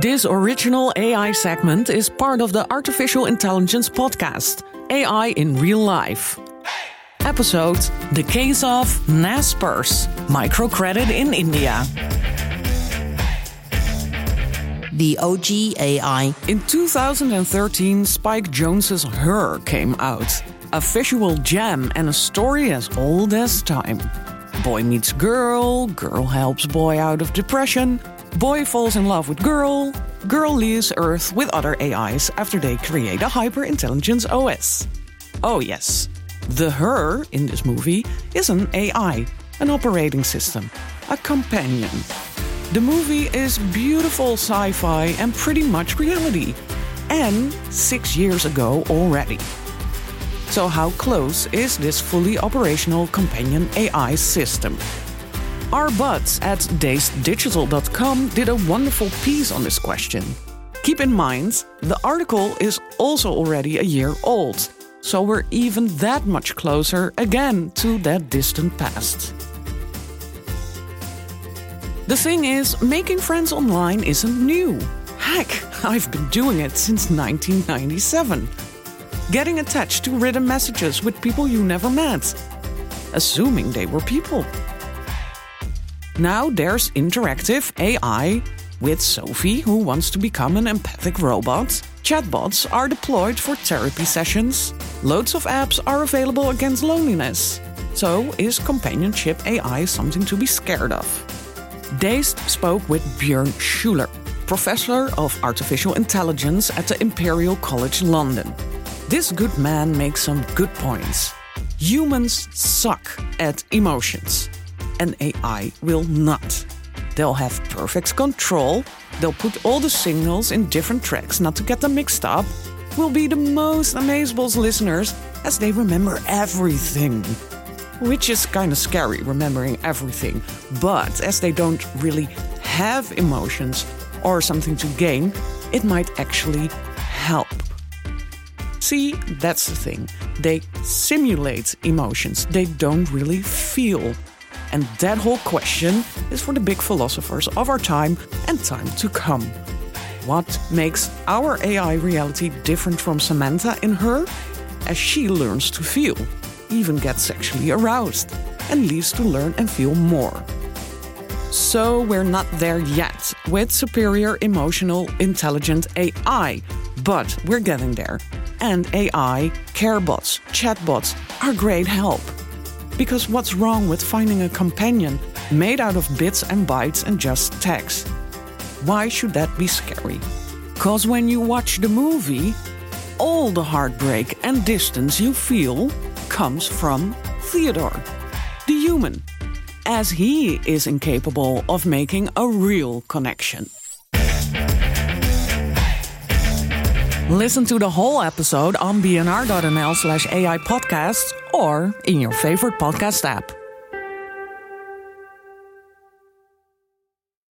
This original AI segment is part of the Artificial Intelligence podcast, AI in Real Life. Episode The Case of Naspers, Microcredit in India. The OG AI. In 2013, Spike Jonze's Her came out. A visual gem and a story as old as time. Boy meets girl, girl helps boy out of depression, boy falls in love with girl, girl leaves Earth with other AIs after they create a hyper intelligence OS. Oh, yes, the her in this movie is an AI, an operating system, a companion. The movie is beautiful sci fi and pretty much reality. And six years ago already. So, how close is this fully operational companion AI system? Our buds at dazeddigital.com did a wonderful piece on this question. Keep in mind, the article is also already a year old, so we're even that much closer again to that distant past. The thing is, making friends online isn't new. Heck, I've been doing it since 1997 getting attached to written messages with people you never met, assuming they were people. Now there's interactive AI with Sophie, who wants to become an empathic robot. Chatbots are deployed for therapy sessions. Loads of apps are available against loneliness. So, is companionship AI something to be scared of? Dazed spoke with Björn Schuller, professor of artificial intelligence at the Imperial College London. This good man makes some good points. Humans suck at emotions, and AI will not. They'll have perfect control, they'll put all the signals in different tracks not to get them mixed up, will be the most amazeballs listeners as they remember everything. Which is kind of scary, remembering everything. But as they don't really have emotions or something to gain, it might actually help. See, that's the thing. They simulate emotions, they don't really feel. And that whole question is for the big philosophers of our time and time to come. What makes our AI reality different from Samantha in her? As she learns to feel, even gets sexually aroused, and leaves to learn and feel more. So we're not there yet with superior emotional intelligent AI, but we're getting there and AI, carebots, chatbots are great help. Because what's wrong with finding a companion made out of bits and bytes and just text? Why should that be scary? Because when you watch the movie, all the heartbreak and distance you feel comes from Theodore, the human, as he is incapable of making a real connection. Listen to the whole episode on bnr.nl slash AI podcasts or in your favorite podcast app.